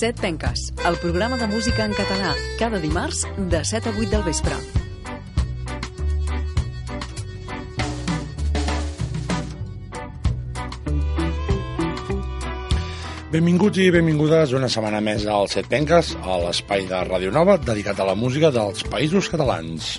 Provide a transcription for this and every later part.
Set Penques, el programa de música en català, cada dimarts de 7 a 8 del vespre. Benvinguts i benvingudes una setmana més al Set Penques, a l'espai de Ràdio Nova dedicat a la música dels països catalans.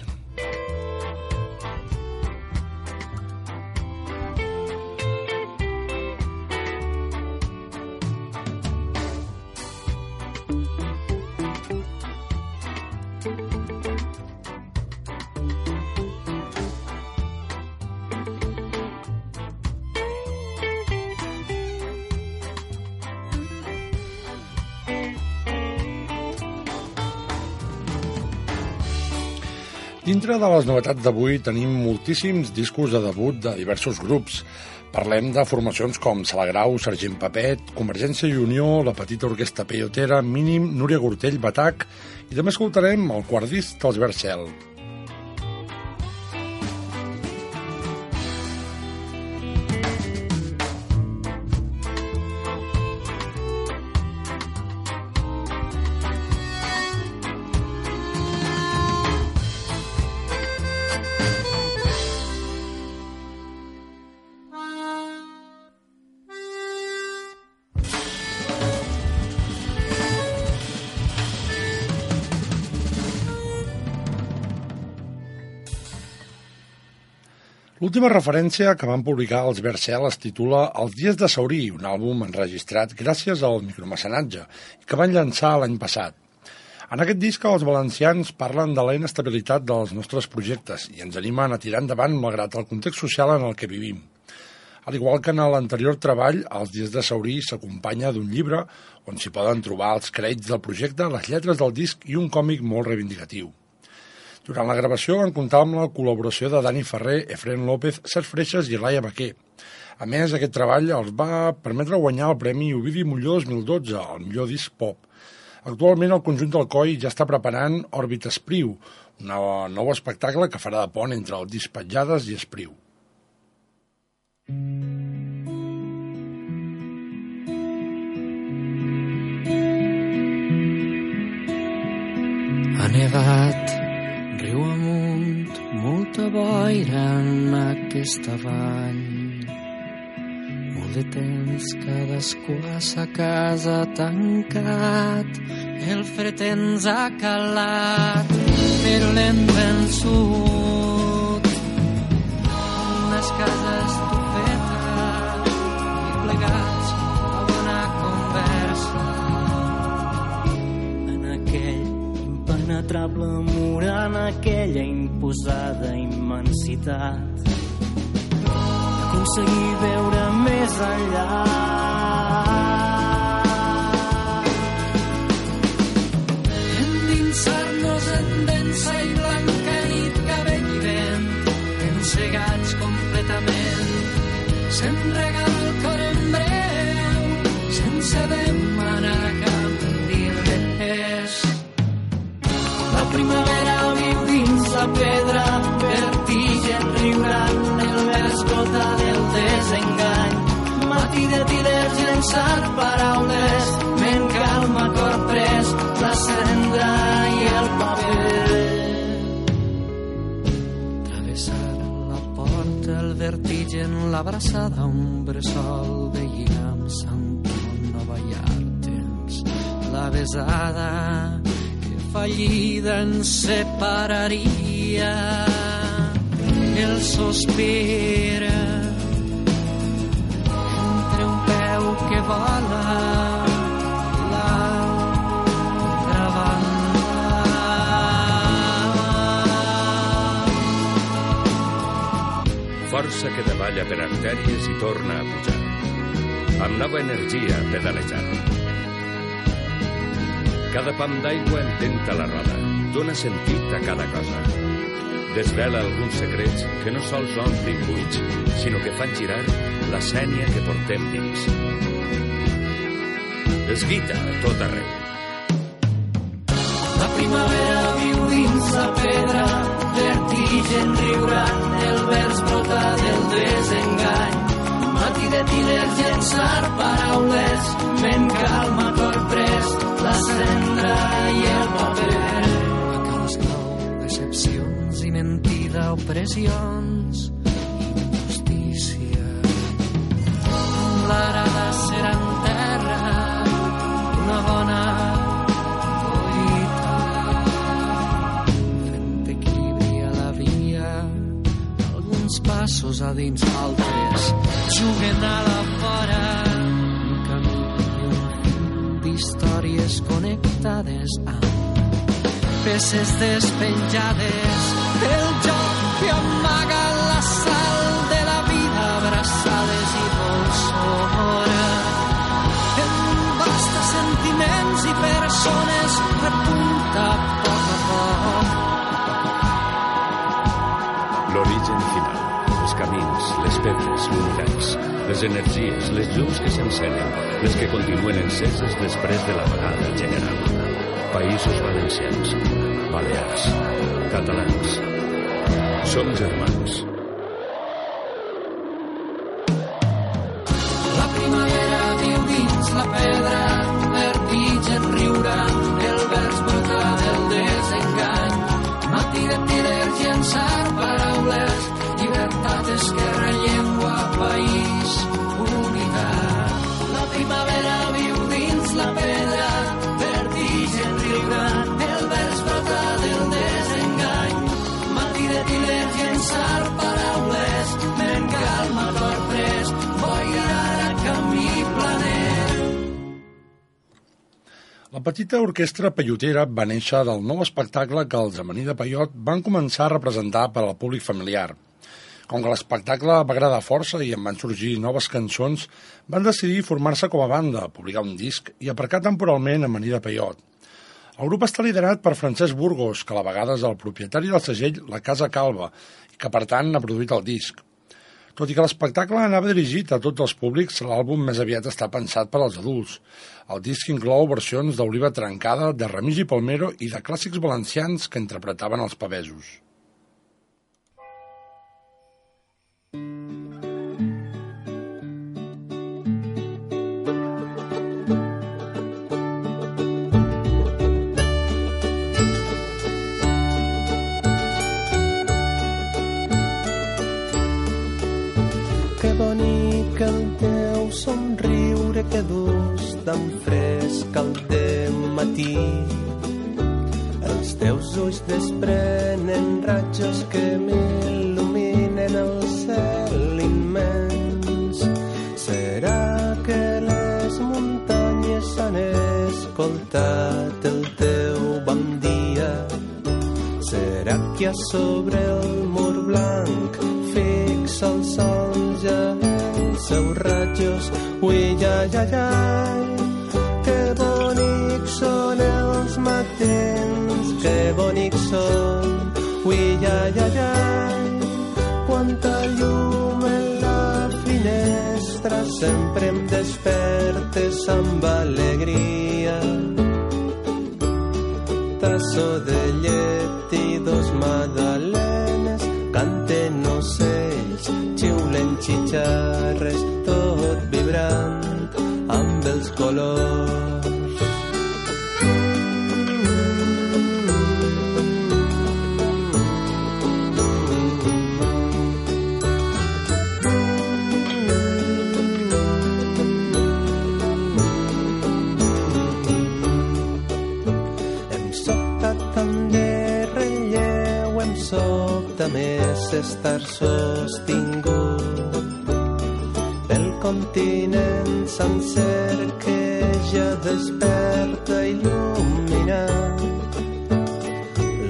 Dintre de les novetats d'avui tenim moltíssims discos de debut de diversos grups. Parlem de formacions com Salagrau, Sergent Papet, Convergència i Unió, la Petita Orquestra Peyotera, Mínim, Núria Gortell, Batac i també escoltarem el quart disc dels Vercel. L'última referència que van publicar els Vercel es titula Els dies de Saurí, un àlbum enregistrat gràcies al micromecenatge que van llançar l'any passat. En aquest disc els valencians parlen de la inestabilitat dels nostres projectes i ens animen a tirar endavant malgrat el context social en el que vivim. Al igual que en l'anterior treball, Els dies de Saurí s'acompanya d'un llibre on s'hi poden trobar els crèdits del projecte, les lletres del disc i un còmic molt reivindicatiu. Durant la gravació van comptar amb la col·laboració de Dani Ferrer, Efren López, Cesc Freixas i Laia Baquer. A més, aquest treball els va permetre guanyar el Premi Ovidi Molló 2012, el millor disc pop. Actualment el conjunt del COI ja està preparant Òrbit Espriu, un nou espectacle que farà de pont entre el disc Petjades i Espriu. Ha nevat molta boira en aquesta vall. Molt de temps cadascú a sa casa tancat, el fred ens ha calat, però l'hem vençut. Unes cases tufetes imposada immensitat. Aconseguir veure més enllà. Endinsar-nos en densa i blanca nit cabell i vent encegats completament se'n regala el cor en breu sense demanar llençar paraules, ment calma, cor pres, la cendra i el paper. Travessar la porta, el vertigen, l'abraçada, un bressol, veïna amb Sant Nova Iartens, la besada, fallida ens separaria el sospir Força que davalla per artèries i torna a pujar. Amb nova energia pedalejant. Cada pam d'aigua ententa la roda, dona sentit a cada cosa. Desvela alguns secrets que no sols omplin buits, sinó que fan girar la sènia que portem dins. Esguita a tot arreu. La primavera viu dins la pedra, vertigen riurant, el vers brota del desengany. Matí de tiders llençar paraules, ment calma, cor pres, cendra i el paper. Opressions i injustícia. L'arada serà en terra una bona collita. Fent equilibri a la via, alguns passos a dins, altres juguen a la fora. Un fil d'històries connectades amb peces despenjades el joc que amaga la sal de la vida abraçades i dolçora en basta sentiments i persones repunta a poc a poc L'origen final, els camins, les pedres, l'univers, les energies, les llums que s'encenen, les que continuen enceses després de l'apagada general. Països valencians, balears, catalans. Som germans. La petita orquestra peyotera va néixer del nou espectacle que els Amaní de Paiot van començar a representar per al públic familiar. Com que l'espectacle va agradar força i en van sorgir noves cançons, van decidir formar-se com a banda, publicar un disc i aparcar temporalment Amaní de Paiot. El grup està liderat per Francesc Burgos, que a la vegada és el propietari del segell La Casa Calva i que, per tant, ha produït el disc. Tot i que l'espectacle anava dirigit a tots els públics, l'àlbum més aviat està pensat per als adults. El disc inclou versions d'Oliva Trencada, de Remigi Palmero i de clàssics valencians que interpretaven els pavesos. Somriure que dus tan fresc al matí. Els teus ulls desprenen ratjos que m'il·luminen el cel immens. Serà que les muntanyes han escoltat el teu bon dia? Serà que a sobre el mur blanc seus rajos? Ui, ja, ja, ja, que bonics són els matins, que bonics són. Ui, ja, ja, ja, quanta llum en la finestra, sempre em despertes amb alegria tasso de llet i dos magdalenes canten ocells, xiulen xitxarres, amb els colors. Em sobta tant de relleu, em sobta més estar sostingut pel continent sencer que ja desperta il·luminat.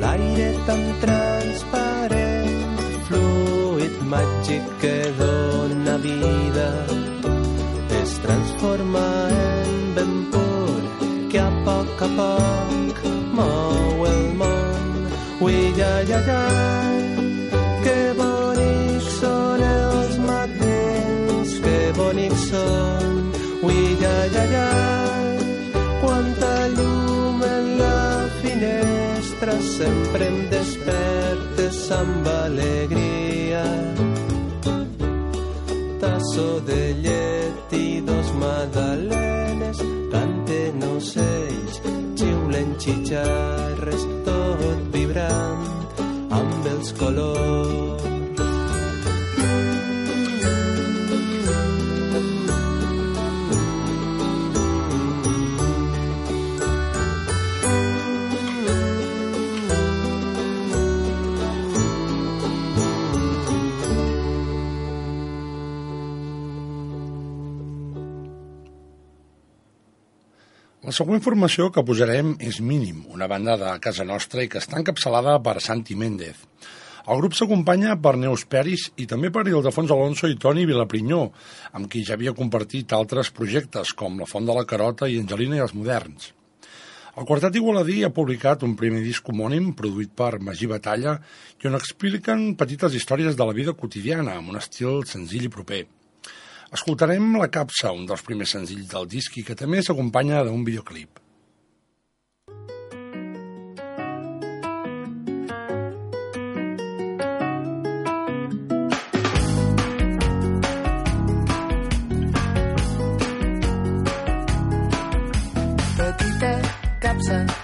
L'aire tan transparent, fluid màgic que dona vida, es transforma en ben pur que a poc a poc mou el món. Ui, ja, ja, ja, amb alegria tasso de llet i dos magdalenes canten ocells, xitxarres tot vibrant amb els colors. La següent formació que posarem és Mínim, una banda de casa nostra i que està encapçalada per Santi Méndez. El grup s'acompanya per Neus Peris i també per Ildefons Alonso i Toni Vilaprinyó, amb qui ja havia compartit altres projectes com La Font de la Carota i Angelina i els Moderns. El quartet igualadí ha publicat un primer disc homònim produït per Magí Batalla i on expliquen petites històries de la vida quotidiana amb un estil senzill i proper. Escoltarem La Capsa, un dels primers senzills del disc i que també s'acompanya d'un videoclip. petita capsa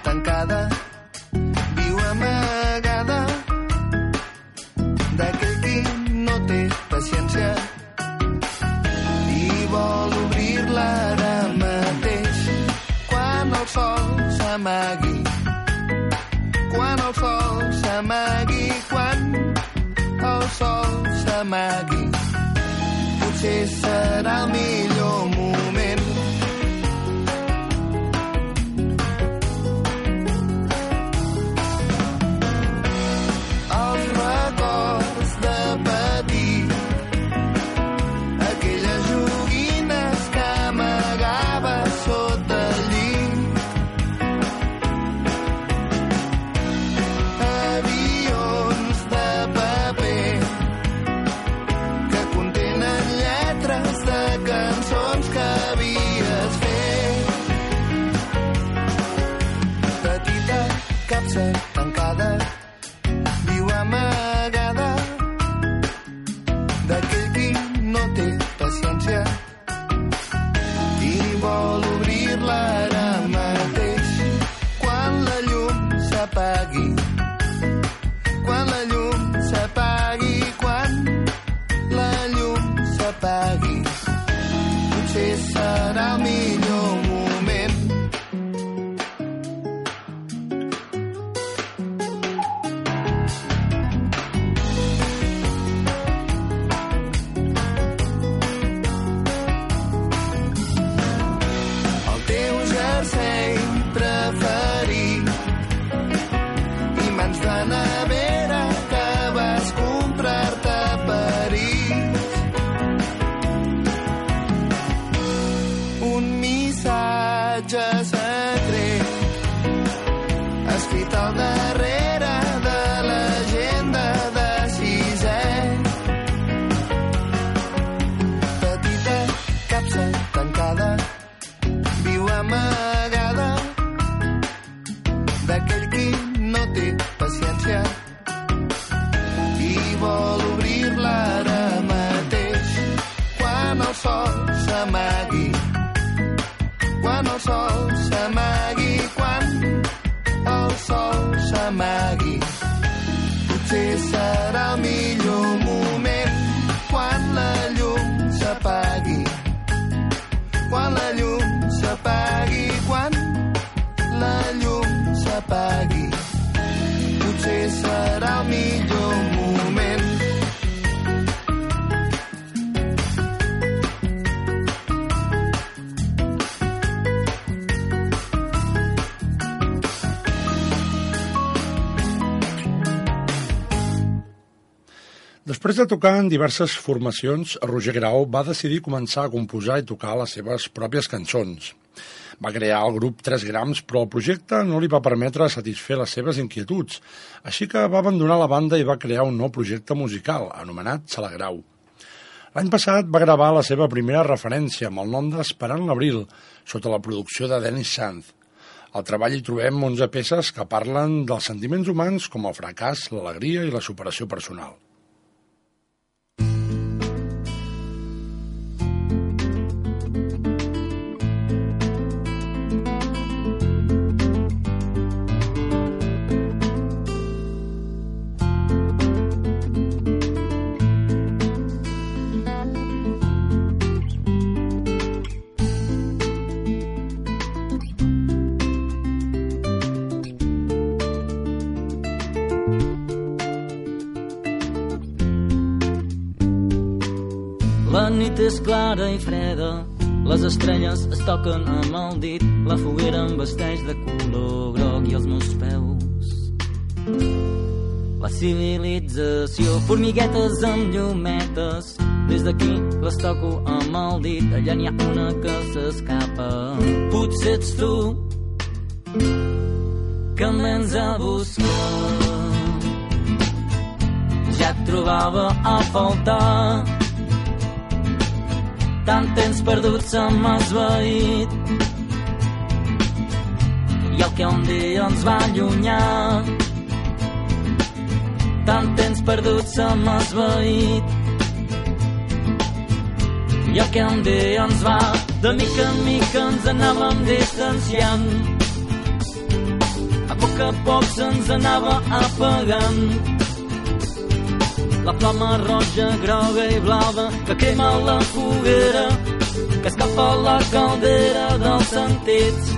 Després de tocar en diverses formacions, Roger Grau va decidir començar a composar i tocar les seves pròpies cançons. Va crear el grup 3 grams, però el projecte no li va permetre satisfer les seves inquietuds, així que va abandonar la banda i va crear un nou projecte musical, anomenat Salagrau. L'any passat va gravar la seva primera referència amb el nom d'Esperant l'abril, sota la producció de Dennis Sanz. Al treball hi trobem 11 peces que parlen dels sentiments humans com el fracàs, l'alegria i la superació personal. Nit és clara i freda, les estrelles es toquen amb el dit, la foguera em vesteix de color groc i els meus peus. La civilització, formiguetes amb llumetes, des d'aquí les toco amb el dit, allà n'hi ha una que s'escapa. Potser ets tu que em vens a buscar. Ja et trobava a faltar tant temps perdut se m'ha esvaït i el que un dia ens va allunyar. Tant temps perdut se m'ha esvaït i el que un dia ens va de mica en mica ens anàvem distanciant. A poc a poc se'ns anava apagant la flama roja, groga i blava que crema la foguera, que escapa la caldera dels sentits.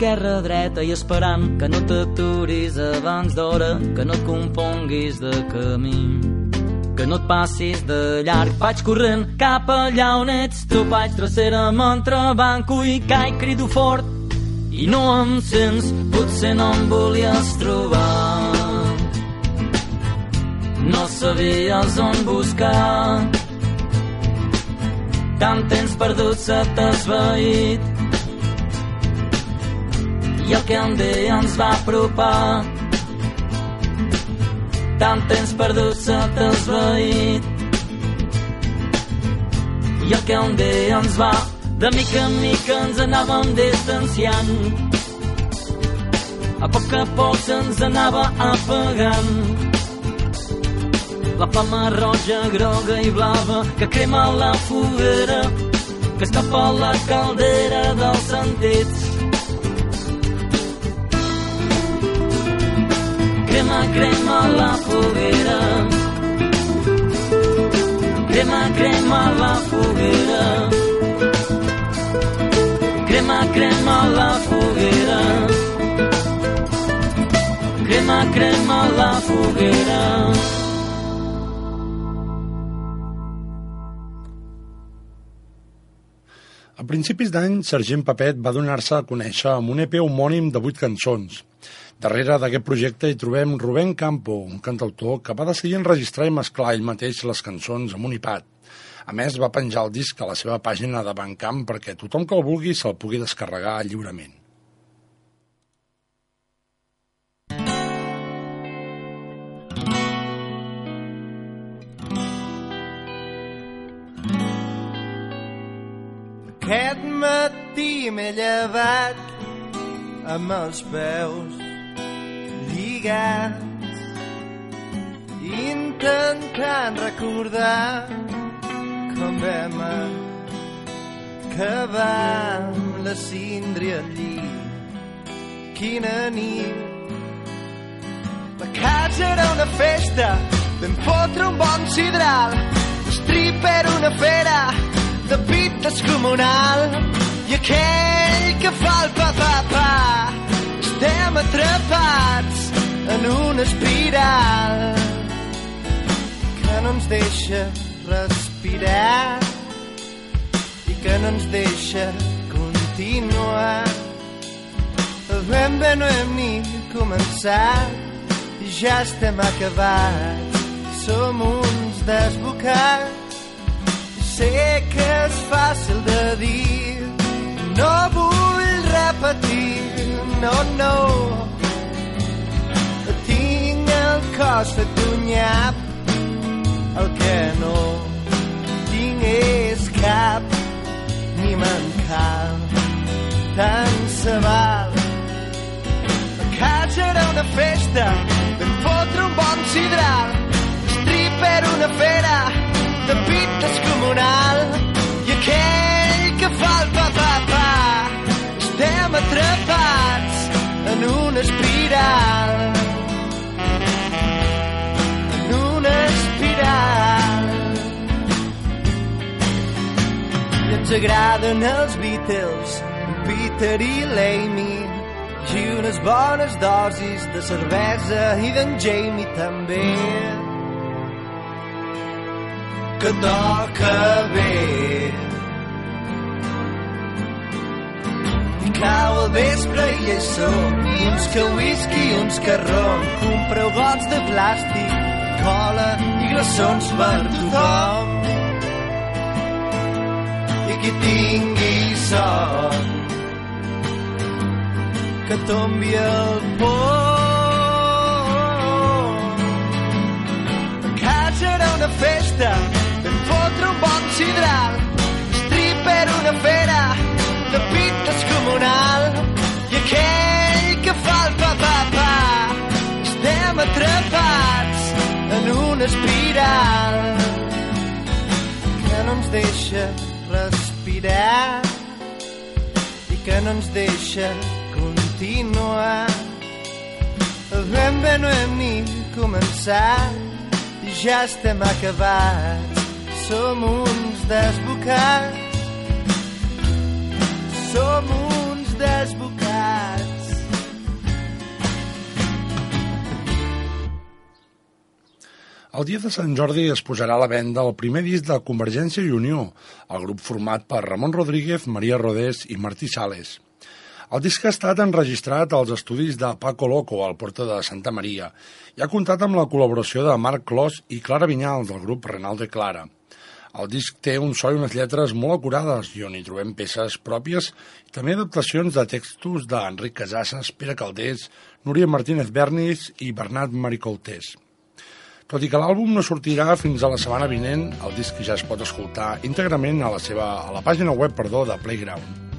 Escalant d'esquerra a dreta i esperant que no t'aturis abans d'hora, que no et confonguis de camí, que no et passis de llarg. Vaig corrent cap allà on ets tu, vaig tracera m'entrebanco i caig, crido fort i no em sents, potser no em volies trobar. No sabies on buscar, tant temps perdut se t'ha esvaït i el que un dia ens va apropar. Tant temps perdut se t'ha esvaït i el que un dia ens va de mica en mica ens anàvem distanciant. A poc a poc se'ns anava apagant. La flama roja, groga i blava que crema la foguera que escapa la caldera dels sentits crema, crema la foguera. Crema, crema la foguera. Crema, crema la foguera. Crema, crema la foguera. A principis d'any, Sergent Papet va donar-se a conèixer amb un EP homònim de vuit cançons. Darrere d'aquest projecte hi trobem Rubén Campo, un cantautor que va decidir enregistrar i mesclar ell mateix les cançons amb un iPad. A més, va penjar el disc a la seva pàgina de Bandcamp perquè tothom que el vulgui se'l pugui descarregar lliurement. Aquest matí m'he llevat amb els peus lligats intentant recordar com vam acabar amb la síndria al llit quina nit. La casa era una festa vam fotre un bon sidral. Strip era una fera de pit descomunal i aquell que fa el pa-pa-pa estem atrapats en una espiral que no ens deixa respirar i que no ens deixa continuar. Ben bé no hem ni començat i ja estem acabats som uns desbocats. Sé que és fàcil de dir no vull repetir no, no tinc el cos fet un nyap el que no tinc és cap ni me'n tant se val la casa era una festa vam fotre un bon sidral una fera de pit descomunal i aquell que fa el pa-pa-pa estem atrapats en una espiral. En una espiral. I ens agraden els Beatles Peter i l'Amy i unes bones dosis de cervesa i d'en Jamie també. Que toca bé cau al vespre i és som i uns que whisky uns que rom compreu gots de plàstic cola i glaçons per tothom i qui tingui son que tombi el pont. A casa una festa, vam fotre un bon sidral, stripper una pit descomunal, i aquell que fa el pa-pa-pa, estem atrapats en una espiral que no ens deixa respirar i que no ens deixa continuar. Ben bé no hem ni començat i ja estem acabats. Som uns desbocats. Som uns desbocats. El dia de Sant Jordi es posarà a la venda el primer disc de Convergència i Unió, el grup format per Ramon Rodríguez, Maria Rodés i Martí Sales. El disc ha estat enregistrat als estudis de Paco Loco, al Porta de Santa Maria, i ha comptat amb la col·laboració de Marc Clos i Clara Vinyal, del grup Renal de Clara. El disc té un so i unes lletres molt acurades i on hi trobem peces pròpies i també adaptacions de textos d'Enric Casasses, Pere Caldés, Núria Martínez Bernis i Bernat Maricoltés. Tot i que l'àlbum no sortirà fins a la setmana vinent, el disc ja es pot escoltar íntegrament a la, seva, a la pàgina web perdó, de Playground.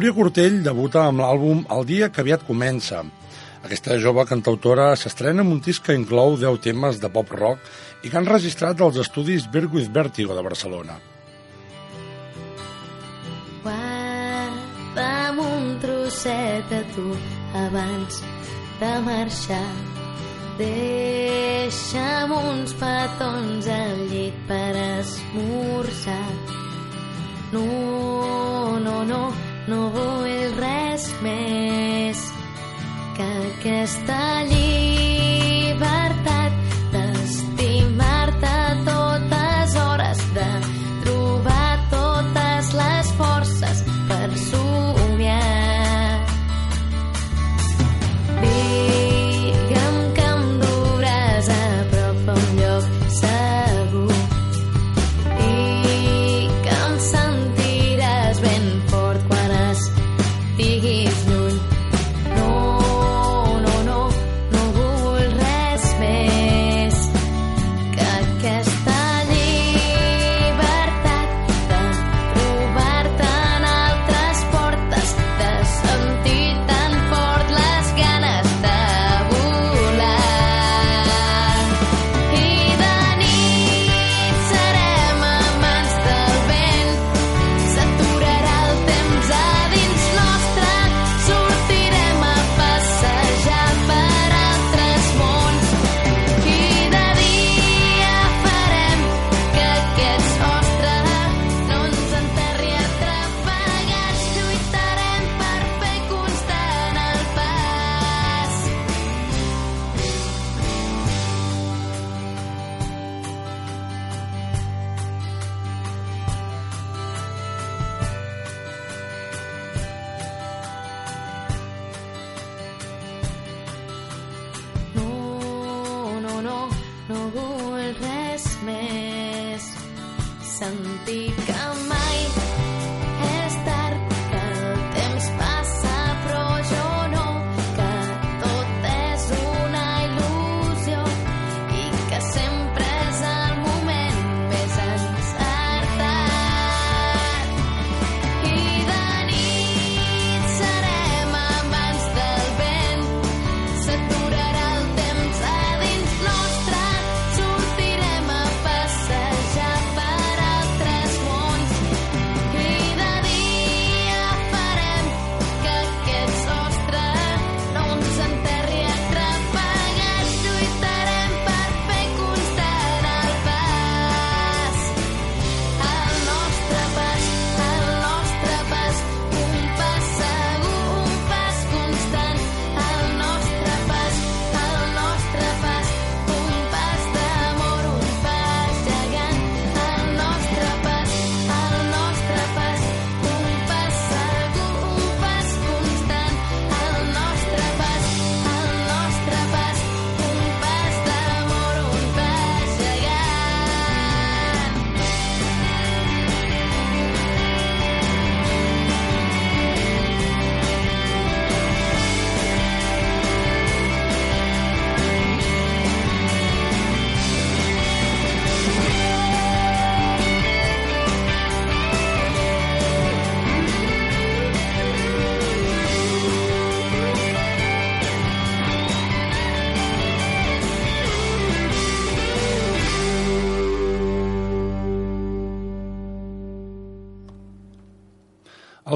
Núria Cortell debuta amb l'àlbum El dia que aviat comença. Aquesta jove cantautora s'estrena amb un disc que inclou 10 temes de pop rock i que han registrat als estudis Birgit Vertigo de Barcelona. Guarda'm un trosset a tu abans de marxar. Deixa'm uns petons al llit per esmorzar. No, no, no, no vull res més que aquesta llibertat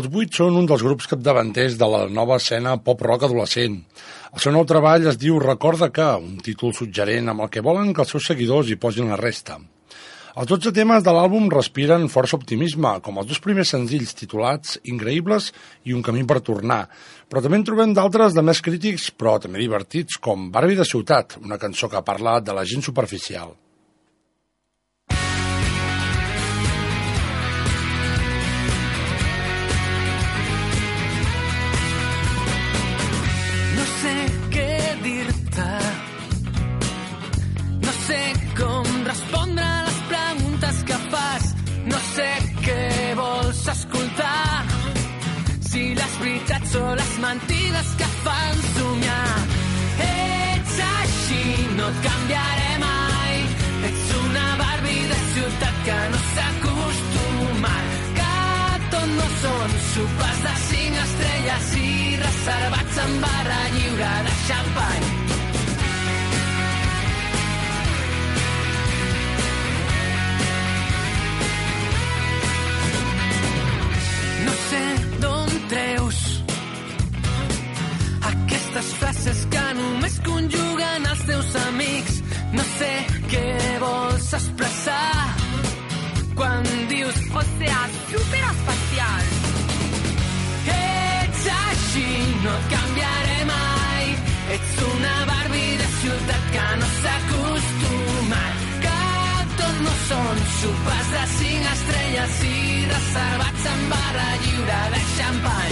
Els Vuit són un dels grups capdavanters de la nova escena pop-rock adolescent. El seu nou treball es diu Recorda que, un títol suggerent amb el que volen que els seus seguidors hi posin la resta. Els 12 temes de l'àlbum respiren força optimisme, com els dos primers senzills titulats Increïbles i Un camí per tornar, però també en trobem d'altres de més crítics, però també divertits, com Barbie de ciutat, una cançó que parla de la gent superficial. Són les mentides que fan somiar. Ets així, no et canviaré mai. Ets una Barbie de ciutat que no s'ha acostumat. Que tot no són sopars de cinc estrelles i reservats en barra lliure de xampany. No sé què vols expressar quan dius O sea, súper espacial. Ets així, no et canviaré mai. Ets una Barbie de ciutat que no s'ha acostumat. Que tot no són sopars de cinc estrelles i reservats en barra lliure de xampany.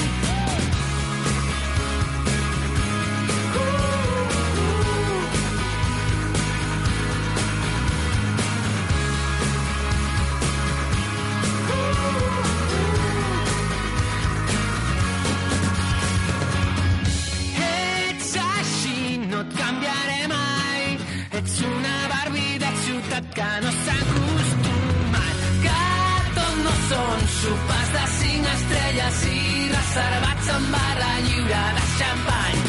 Ets una Barbie de ciutat que no s'ha acostumat. Que tot no són sopars de cinc estrelles i reservats en barra lliure de xampany.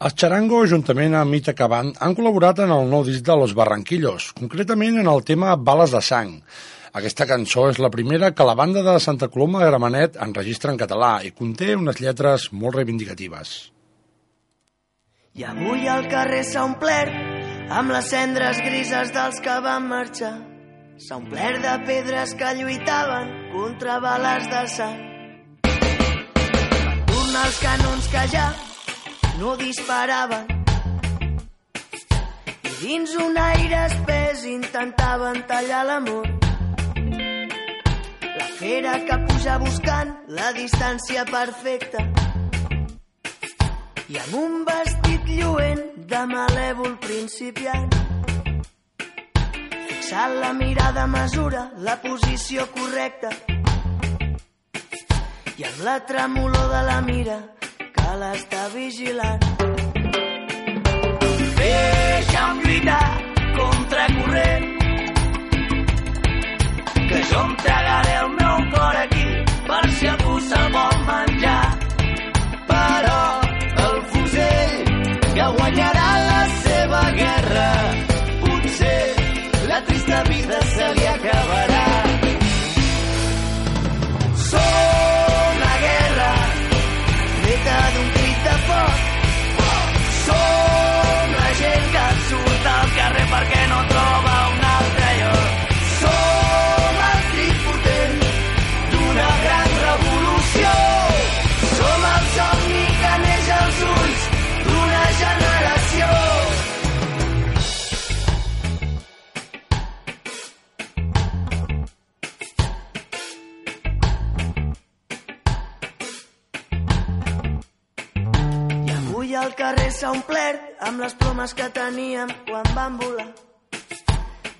Els Charango, juntament amb Mita Caban, han col·laborat en el nou disc de Los Barranquillos, concretament en el tema Bales de sang. Aquesta cançó és la primera que la banda de Santa Coloma de Gramenet enregistra en català i conté unes lletres molt reivindicatives. I avui el carrer s'ha omplert amb les cendres grises dels que van marxar. S'ha omplert de pedres que lluitaven contra bales de sang. Van tornar els canons que ja no disparaven. I dins un aire espès intentaven tallar l'amor. La fera que puja buscant la distància perfecta i amb un vestit lluent de malèvol principiant. Fixant la mirada mesura la posició correcta i amb la tremolor de la mira que l'està vigilant. Deixa'm lluitar contra corrent que jo em tragaré el meu cor aquí per si algú se'l vol menjar. Però el fusell que guanyarà la seva guerra potser la trista vida se li acabarà. Teníem quan van volar.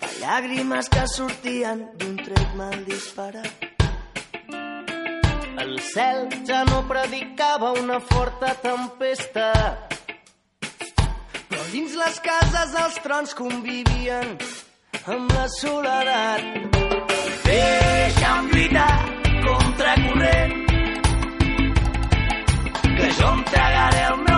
De llàgrimes que sortien d'un tret mal disparat. El cel ja no predicava una forta tempesta. Però dins les cases els trons convivien amb la soledat. Deixa'm lluitar contra corrent que jo em tragaré el meu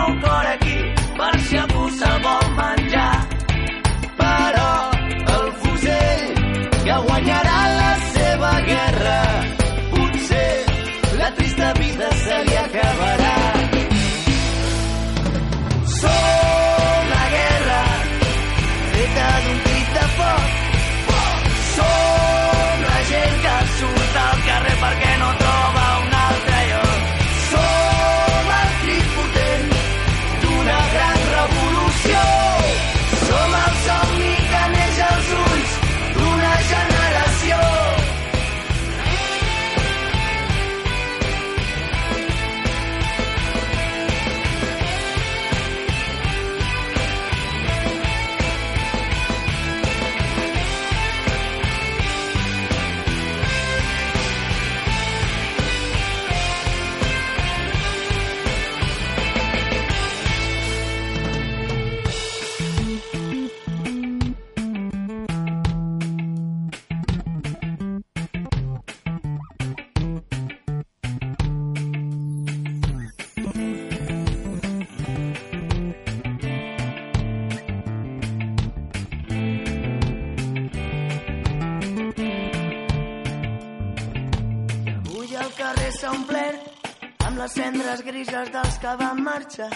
les cendres grises dels que van marxar.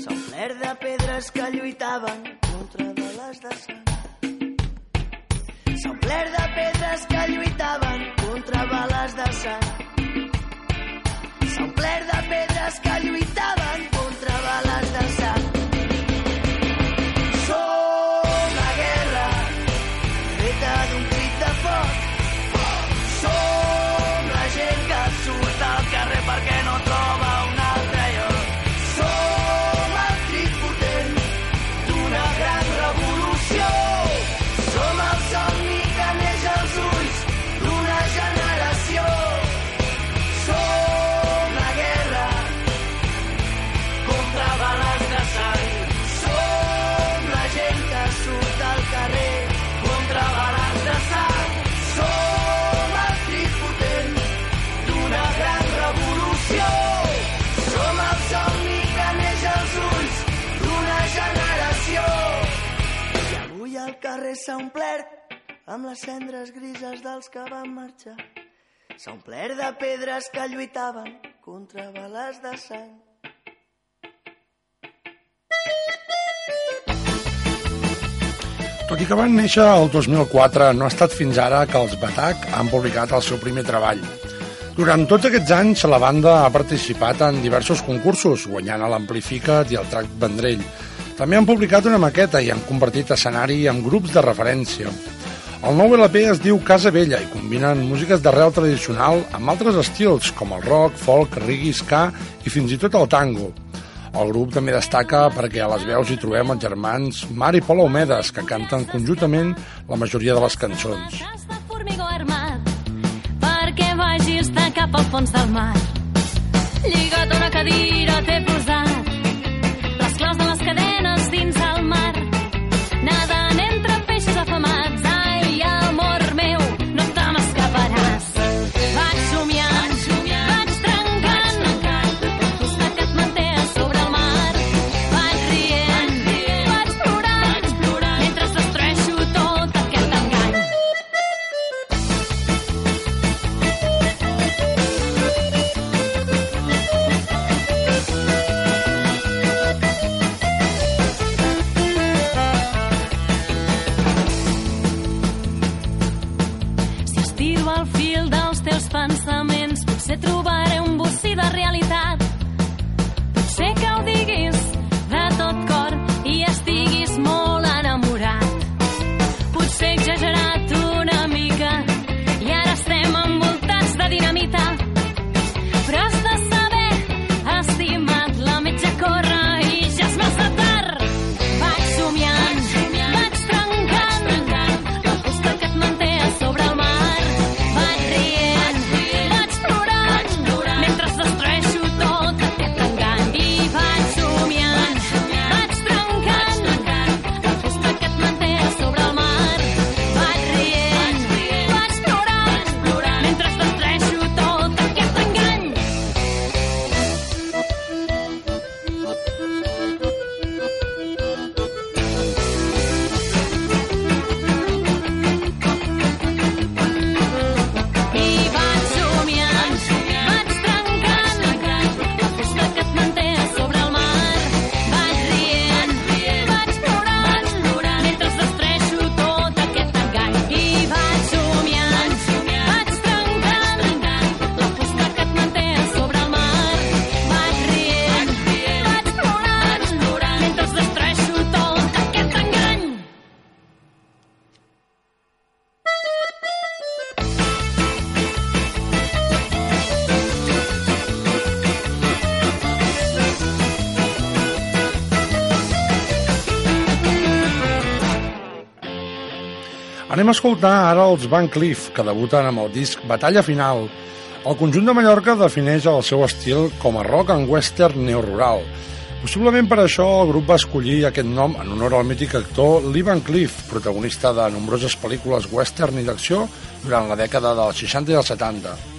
S'ha omplert de pedres que lluitaven contra bales de sang. S'ha omplert de pedres que lluitaven contra bales de sang. S'ha omplert de pedres que lluitaven carrer s'ha omplert amb les cendres grises dels que van marxar. S'ha omplert de pedres que lluitaven contra bales de sang. Tot i que van néixer el 2004, no ha estat fins ara que els Batac han publicat el seu primer treball. Durant tots aquests anys, la banda ha participat en diversos concursos, guanyant a l'Amplificat i el Track Vendrell. També han publicat una maqueta i han convertit escenari en grups de referència. El nou LP es diu Casa Vella i combinen músiques d'arrel tradicional amb altres estils, com el rock, folk, reggae, ska i fins i tot el tango. El grup també destaca perquè a les veus hi trobem els germans Mar i Pol Homedes, que canten conjuntament la majoria de les cançons. formigó armat perquè vagis de cap al fons del mar. Lligat una cadira t'he posat cadenes dins Anem a escoltar ara els Van Cleef, que debuten amb el disc Batalla Final. El conjunt de Mallorca defineix el seu estil com a rock and western neorural. Possiblement per això el grup va escollir aquest nom en honor al mític actor Lee Van Cleef, protagonista de nombroses pel·lícules western i d'acció durant la dècada dels 60 i els 70.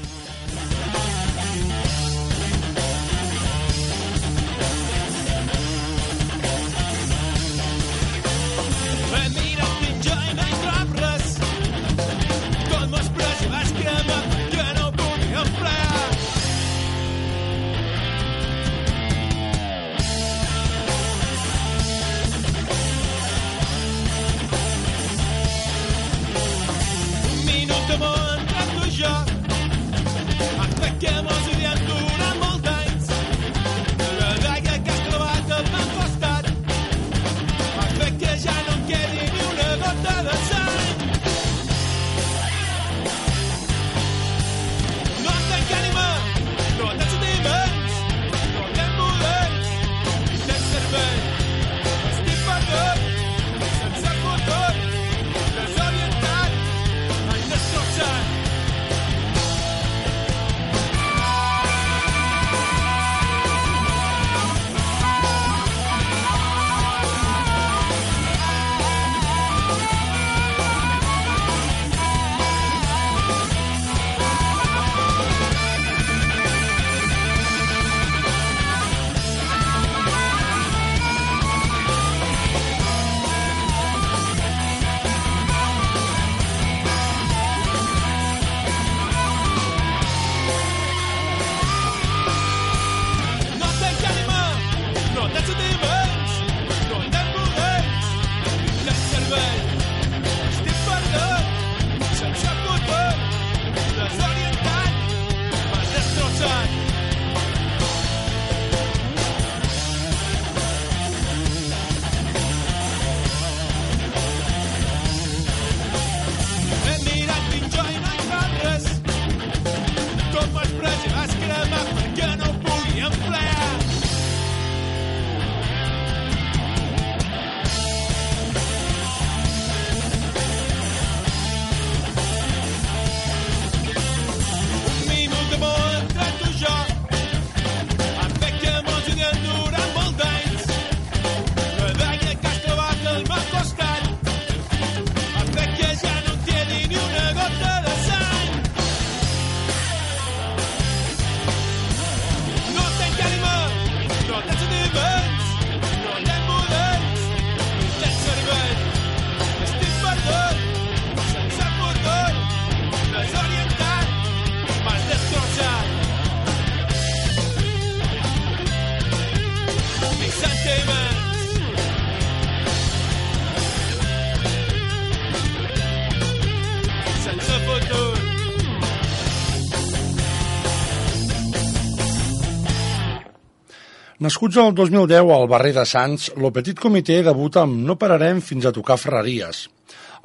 Nascuts el 2010 al barri de Sants, lo Petit Comitè debuta amb No pararem fins a tocar ferreries.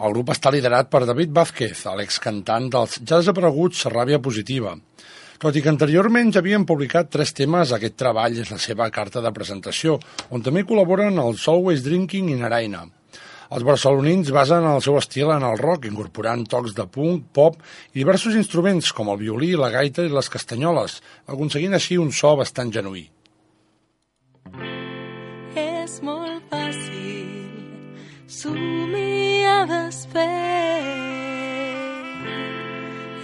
El grup està liderat per David Vázquez, l'excantant dels ja desapareguts Ràbia Positiva. Tot i que anteriorment ja havien publicat tres temes, aquest treball és la seva carta de presentació, on també col·laboren els Always Drinking i Naraina. Els barcelonins basen el seu estil en el rock, incorporant tocs de punk, pop i diversos instruments com el violí, la gaita i les castanyoles, aconseguint així un so bastant genuí. Somiar despert.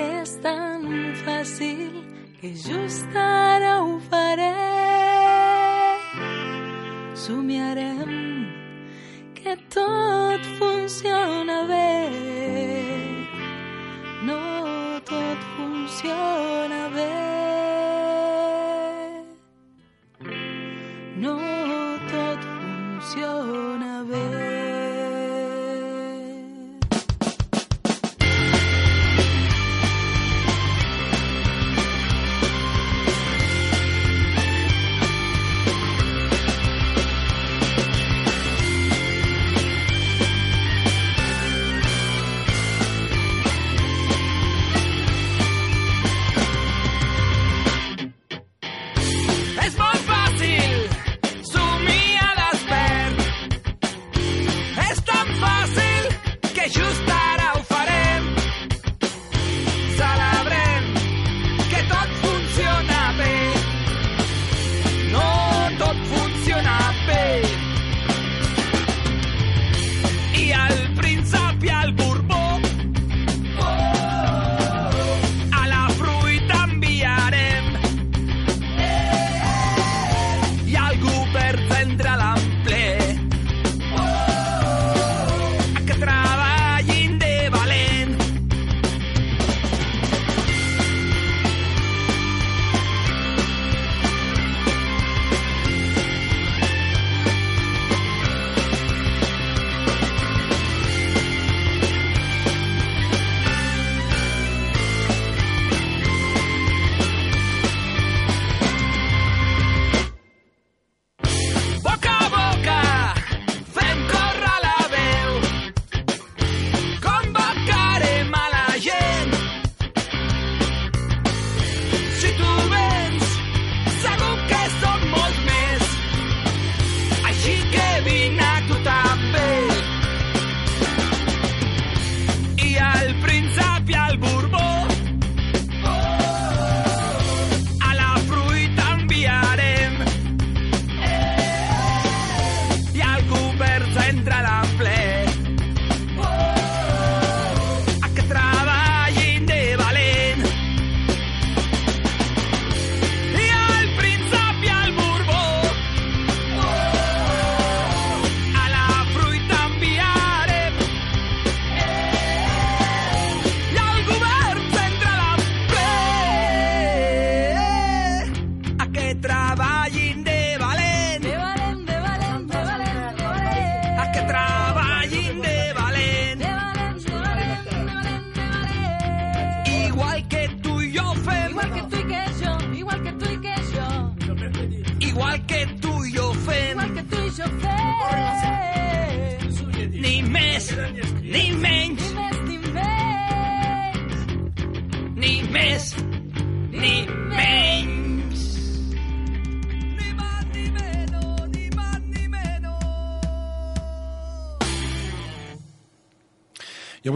És tan fàcil que just ara ho faré. Somiarem que tot funciona bé. No tot funciona bé. No tot funciona bé.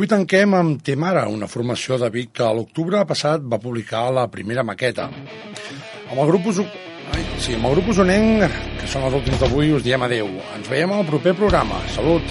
Avui tanquem amb Temara, una formació de Vic que a l'octubre passat va publicar la primera maqueta. Amb el grup uso... Ai, sí, amb el grup usonenc, que són els últims d'avui, us diem adeu. Ens veiem al proper programa. Salut!